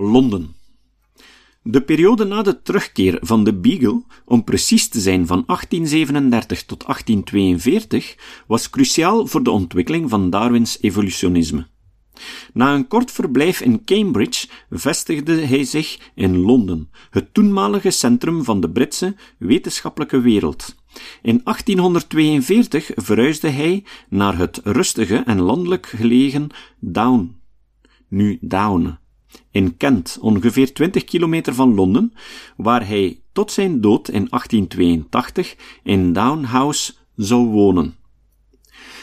Londen. De periode na de terugkeer van de Beagle, om precies te zijn van 1837 tot 1842, was cruciaal voor de ontwikkeling van Darwins evolutionisme. Na een kort verblijf in Cambridge vestigde hij zich in Londen, het toenmalige centrum van de Britse wetenschappelijke wereld. In 1842 verhuisde hij naar het rustige en landelijk gelegen Down, nu Down, in Kent, ongeveer 20 kilometer van Londen, waar hij tot zijn dood in 1882 in Down House zou wonen.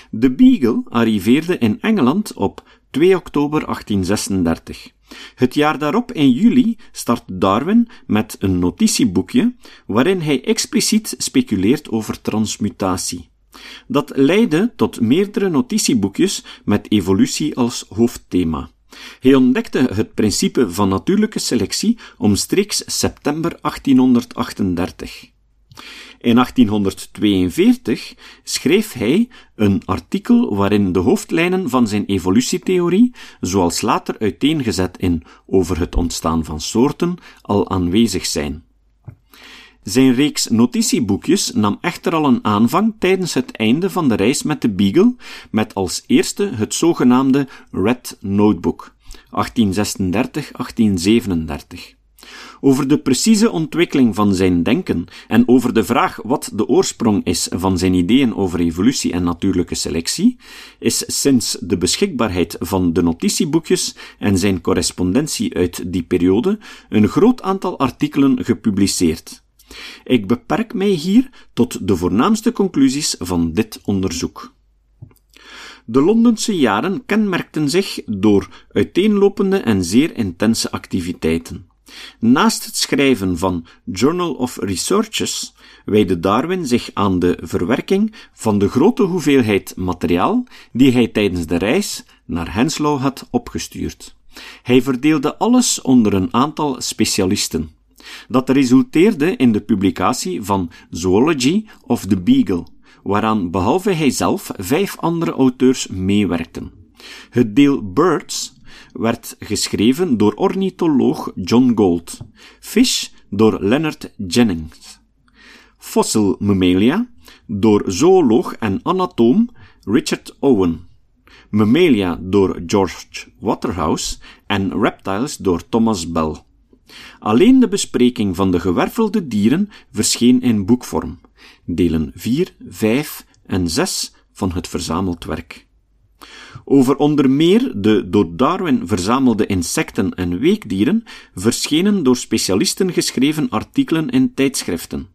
De Beagle arriveerde in Engeland op 2 oktober 1836. Het jaar daarop, in juli, start Darwin met een notitieboekje waarin hij expliciet speculeert over transmutatie. Dat leidde tot meerdere notitieboekjes met evolutie als hoofdthema. Hij ontdekte het principe van natuurlijke selectie omstreeks september 1838. In 1842 schreef hij een artikel waarin de hoofdlijnen van zijn evolutietheorie, zoals later uiteengezet in Over het ontstaan van soorten, al aanwezig zijn. Zijn reeks notitieboekjes nam echter al een aanvang tijdens het einde van de reis met de Beagle, met als eerste het zogenaamde Red Notebook, 1836-1837. Over de precieze ontwikkeling van zijn denken en over de vraag wat de oorsprong is van zijn ideeën over evolutie en natuurlijke selectie, is sinds de beschikbaarheid van de notitieboekjes en zijn correspondentie uit die periode een groot aantal artikelen gepubliceerd. Ik beperk mij hier tot de voornaamste conclusies van dit onderzoek. De Londense jaren kenmerkten zich door uiteenlopende en zeer intense activiteiten. Naast het schrijven van Journal of Researches wijde Darwin zich aan de verwerking van de grote hoeveelheid materiaal die hij tijdens de reis naar Henslow had opgestuurd. Hij verdeelde alles onder een aantal specialisten. Dat resulteerde in de publicatie van Zoology of the Beagle, waaraan behalve hij zelf vijf andere auteurs meewerkten. Het deel Birds werd geschreven door ornitholoog John Gold, Fish door Leonard Jennings, Fossil Mammalia door zooloog en anatoom Richard Owen, Mammalia door George Waterhouse en Reptiles door Thomas Bell. Alleen de bespreking van de gewervelde dieren verscheen in boekvorm, delen 4, 5 en 6 van het verzameld werk. Over onder meer de door Darwin verzamelde insecten en weekdieren verschenen door specialisten geschreven artikelen in tijdschriften.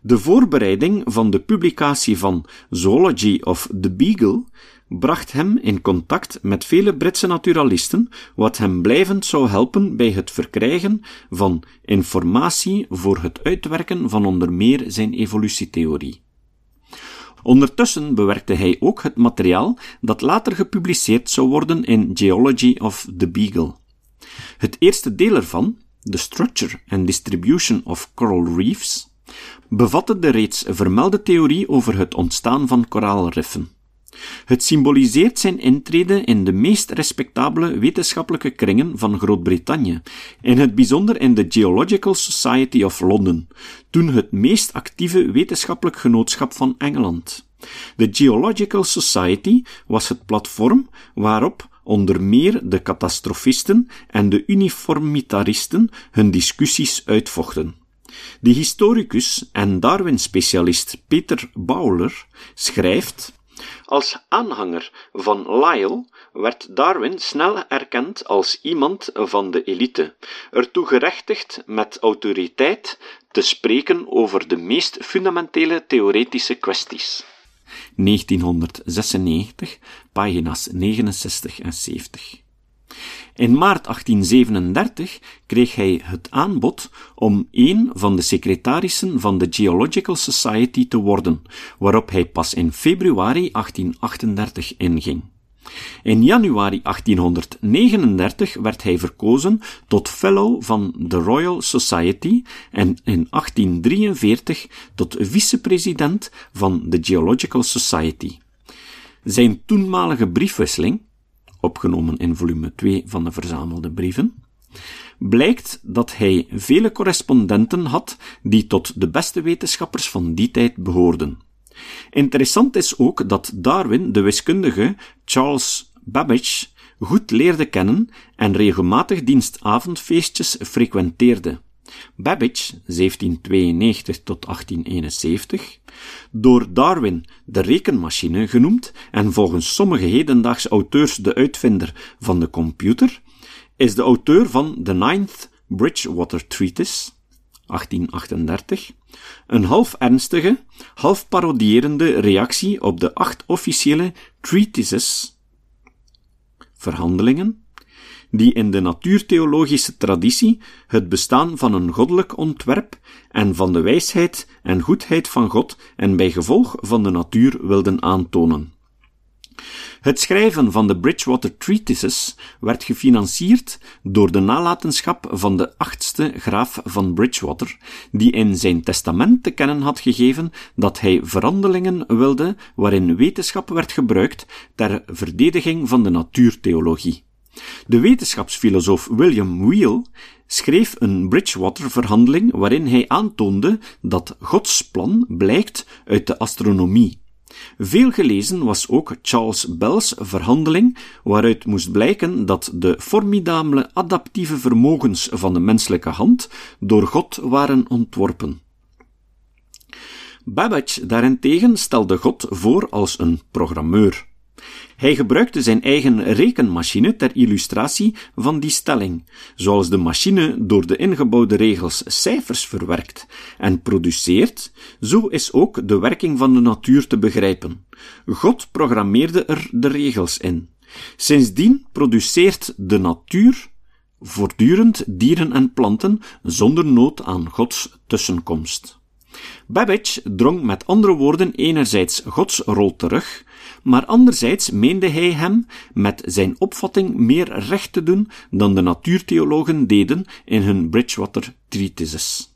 De voorbereiding van de publicatie van Zoology of the Beagle bracht hem in contact met vele Britse naturalisten, wat hem blijvend zou helpen bij het verkrijgen van informatie voor het uitwerken van onder meer zijn evolutietheorie. Ondertussen bewerkte hij ook het materiaal dat later gepubliceerd zou worden in Geology of the Beagle. Het eerste deel ervan, The Structure and Distribution of Coral Reefs, bevatte de reeds vermelde theorie over het ontstaan van koraalriffen. Het symboliseert zijn intrede in de meest respectabele wetenschappelijke kringen van Groot-Brittannië, in het bijzonder in de Geological Society of London, toen het meest actieve wetenschappelijk genootschap van Engeland. De Geological Society was het platform waarop onder meer de catastrofisten en de uniformitaristen hun discussies uitvochten. De historicus en Darwin-specialist Peter Bowler schrijft als aanhanger van Lyell werd Darwin snel erkend als iemand van de elite, ertoe gerechtigd met autoriteit te spreken over de meest fundamentele theoretische kwesties. 1996, pagina's 69 en 70. In maart 1837 kreeg hij het aanbod om een van de secretarissen van de Geological Society te worden, waarop hij pas in februari 1838 inging. In januari 1839 werd hij verkozen tot Fellow van de Royal Society en in 1843 tot vicepresident van de Geological Society. Zijn toenmalige briefwisseling opgenomen in volume 2 van de verzamelde brieven, blijkt dat hij vele correspondenten had die tot de beste wetenschappers van die tijd behoorden. Interessant is ook dat Darwin de wiskundige Charles Babbage goed leerde kennen en regelmatig dienstavondfeestjes frequenteerde. Babbage, 1792 tot 1871, door Darwin de rekenmachine genoemd en volgens sommige hedendaagse auteurs de uitvinder van de computer, is de auteur van The Ninth Bridgewater Treatise, 1838, een half ernstige, half parodierende reactie op de acht officiële treatises, verhandelingen, die in de natuurtheologische traditie het bestaan van een goddelijk ontwerp en van de wijsheid en goedheid van God en bij gevolg van de natuur wilden aantonen. Het schrijven van de Bridgewater Treatises werd gefinancierd door de nalatenschap van de achtste graaf van Bridgewater, die in zijn testament te kennen had gegeven dat hij verandelingen wilde waarin wetenschap werd gebruikt ter verdediging van de natuurtheologie. De wetenschapsfilosoof William Wheel schreef een Bridgewater-verhandeling waarin hij aantoonde dat Gods plan blijkt uit de astronomie. Veel gelezen was ook Charles Bell's verhandeling, waaruit moest blijken dat de formidabele adaptieve vermogens van de menselijke hand door God waren ontworpen. Babbage daarentegen stelde God voor als een programmeur. Hij gebruikte zijn eigen rekenmachine ter illustratie van die stelling, zoals de machine door de ingebouwde regels cijfers verwerkt en produceert, zo is ook de werking van de natuur te begrijpen. God programmeerde er de regels in. Sindsdien produceert de natuur voortdurend dieren en planten zonder nood aan Gods tussenkomst. Babbage drong met andere woorden enerzijds Gods rol terug, maar anderzijds meende hij hem met zijn opvatting meer recht te doen dan de natuurtheologen deden in hun Bridgewater treatises.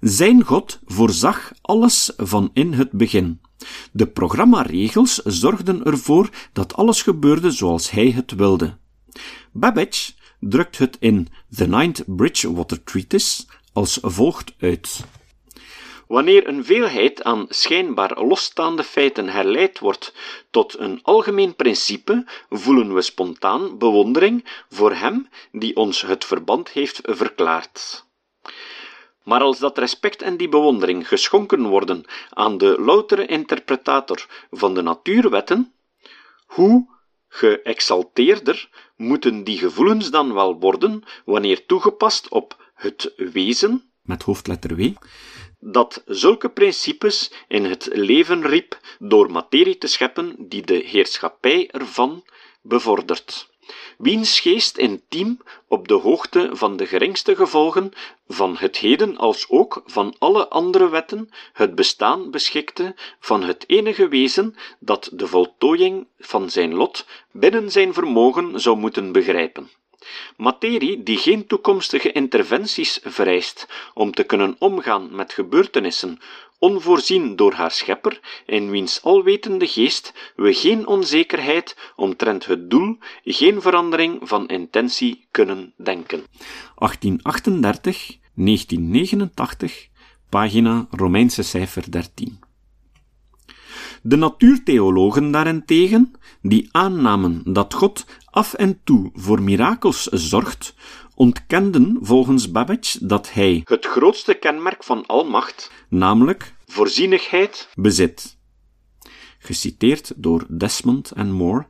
Zijn God voorzag alles van in het begin. De programmaregels zorgden ervoor dat alles gebeurde zoals hij het wilde. Babbage drukt het in The Ninth Bridgewater Treatise als volgt uit. Wanneer een veelheid aan schijnbaar losstaande feiten herleid wordt tot een algemeen principe, voelen we spontaan bewondering voor hem die ons het verband heeft verklaard. Maar als dat respect en die bewondering geschonken worden aan de loutere interpretator van de natuurwetten, hoe geëxalteerder moeten die gevoelens dan wel worden wanneer toegepast op het wezen, met hoofdletter W, dat zulke principes in het leven riep door materie te scheppen die de heerschappij ervan bevordert. Wiens geest intiem op de hoogte van de geringste gevolgen van het heden als ook van alle andere wetten het bestaan beschikte van het enige wezen dat de voltooiing van zijn lot binnen zijn vermogen zou moeten begrijpen. Materie die geen toekomstige interventies vereist om te kunnen omgaan met gebeurtenissen onvoorzien door haar schepper, in wiens alwetende geest we geen onzekerheid omtrent het doel, geen verandering van intentie kunnen denken. 1838, 1989, pagina Romeinse cijfer 13. De natuurtheologen daarentegen, die aannamen dat God af en toe voor mirakels zorgt, ontkenden volgens Babbage dat hij het grootste kenmerk van almacht, namelijk voorzienigheid, bezit. Geciteerd door Desmond en Moore,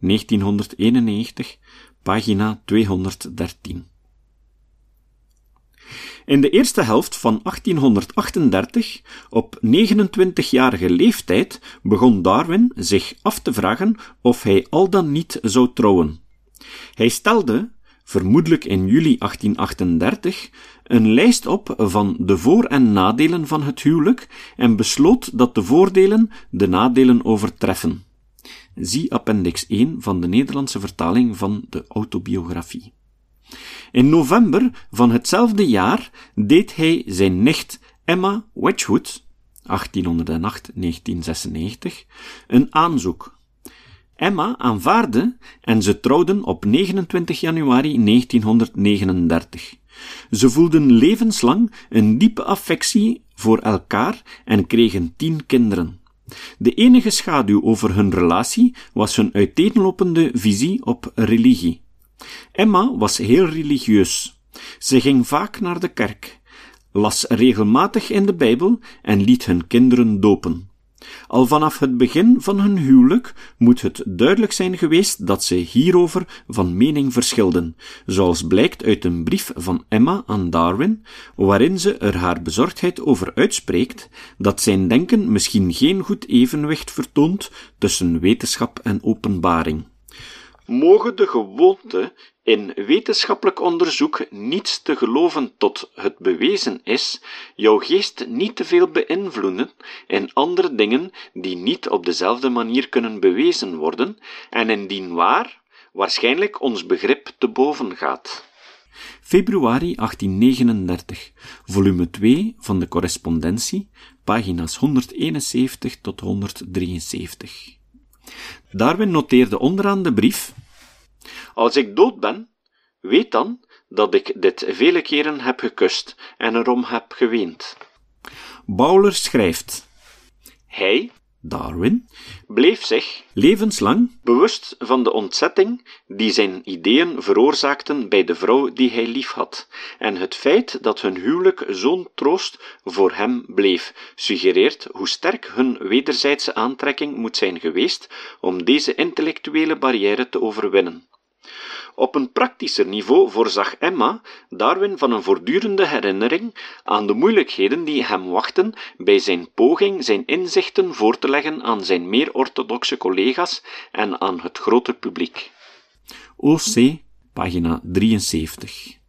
1991, pagina 213. In de eerste helft van 1838, op 29-jarige leeftijd, begon Darwin zich af te vragen of hij al dan niet zou trouwen. Hij stelde, vermoedelijk in juli 1838, een lijst op van de voor- en nadelen van het huwelijk en besloot dat de voordelen de nadelen overtreffen. Zie appendix 1 van de Nederlandse vertaling van de autobiografie. In november van hetzelfde jaar deed hij zijn nicht Emma Wedgwood, 1808-1996, een aanzoek. Emma aanvaarde en ze trouwden op 29 januari 1939. Ze voelden levenslang een diepe affectie voor elkaar en kregen tien kinderen. De enige schaduw over hun relatie was hun uiteenlopende visie op religie. Emma was heel religieus. Ze ging vaak naar de kerk, las regelmatig in de Bijbel en liet hun kinderen dopen. Al vanaf het begin van hun huwelijk moet het duidelijk zijn geweest dat ze hierover van mening verschilden, zoals blijkt uit een brief van Emma aan Darwin, waarin ze er haar bezorgdheid over uitspreekt dat zijn denken misschien geen goed evenwicht vertoont tussen wetenschap en openbaring. Mogen de gewoonte in wetenschappelijk onderzoek niets te geloven tot het bewezen is, jouw geest niet te veel beïnvloeden in andere dingen die niet op dezelfde manier kunnen bewezen worden, en indien waar, waarschijnlijk ons begrip te boven gaat. Februari 1839, volume 2 van de correspondentie, pagina's 171 tot 173. Darwin noteerde onderaan de brief als ik dood ben, weet dan dat ik dit vele keren heb gekust en erom heb geweend. Bowler schrijft: Hij, Darwin, bleef zich levenslang bewust van de ontzetting die zijn ideeën veroorzaakten bij de vrouw die hij liefhad, en het feit dat hun huwelijk zo'n troost voor hem bleef, suggereert hoe sterk hun wederzijdse aantrekking moet zijn geweest om deze intellectuele barrière te overwinnen. Op een praktischer niveau voorzag Emma Darwin van een voortdurende herinnering aan de moeilijkheden die hem wachten bij zijn poging zijn inzichten voor te leggen aan zijn meer orthodoxe collega's en aan het grote publiek. OC, pagina 73.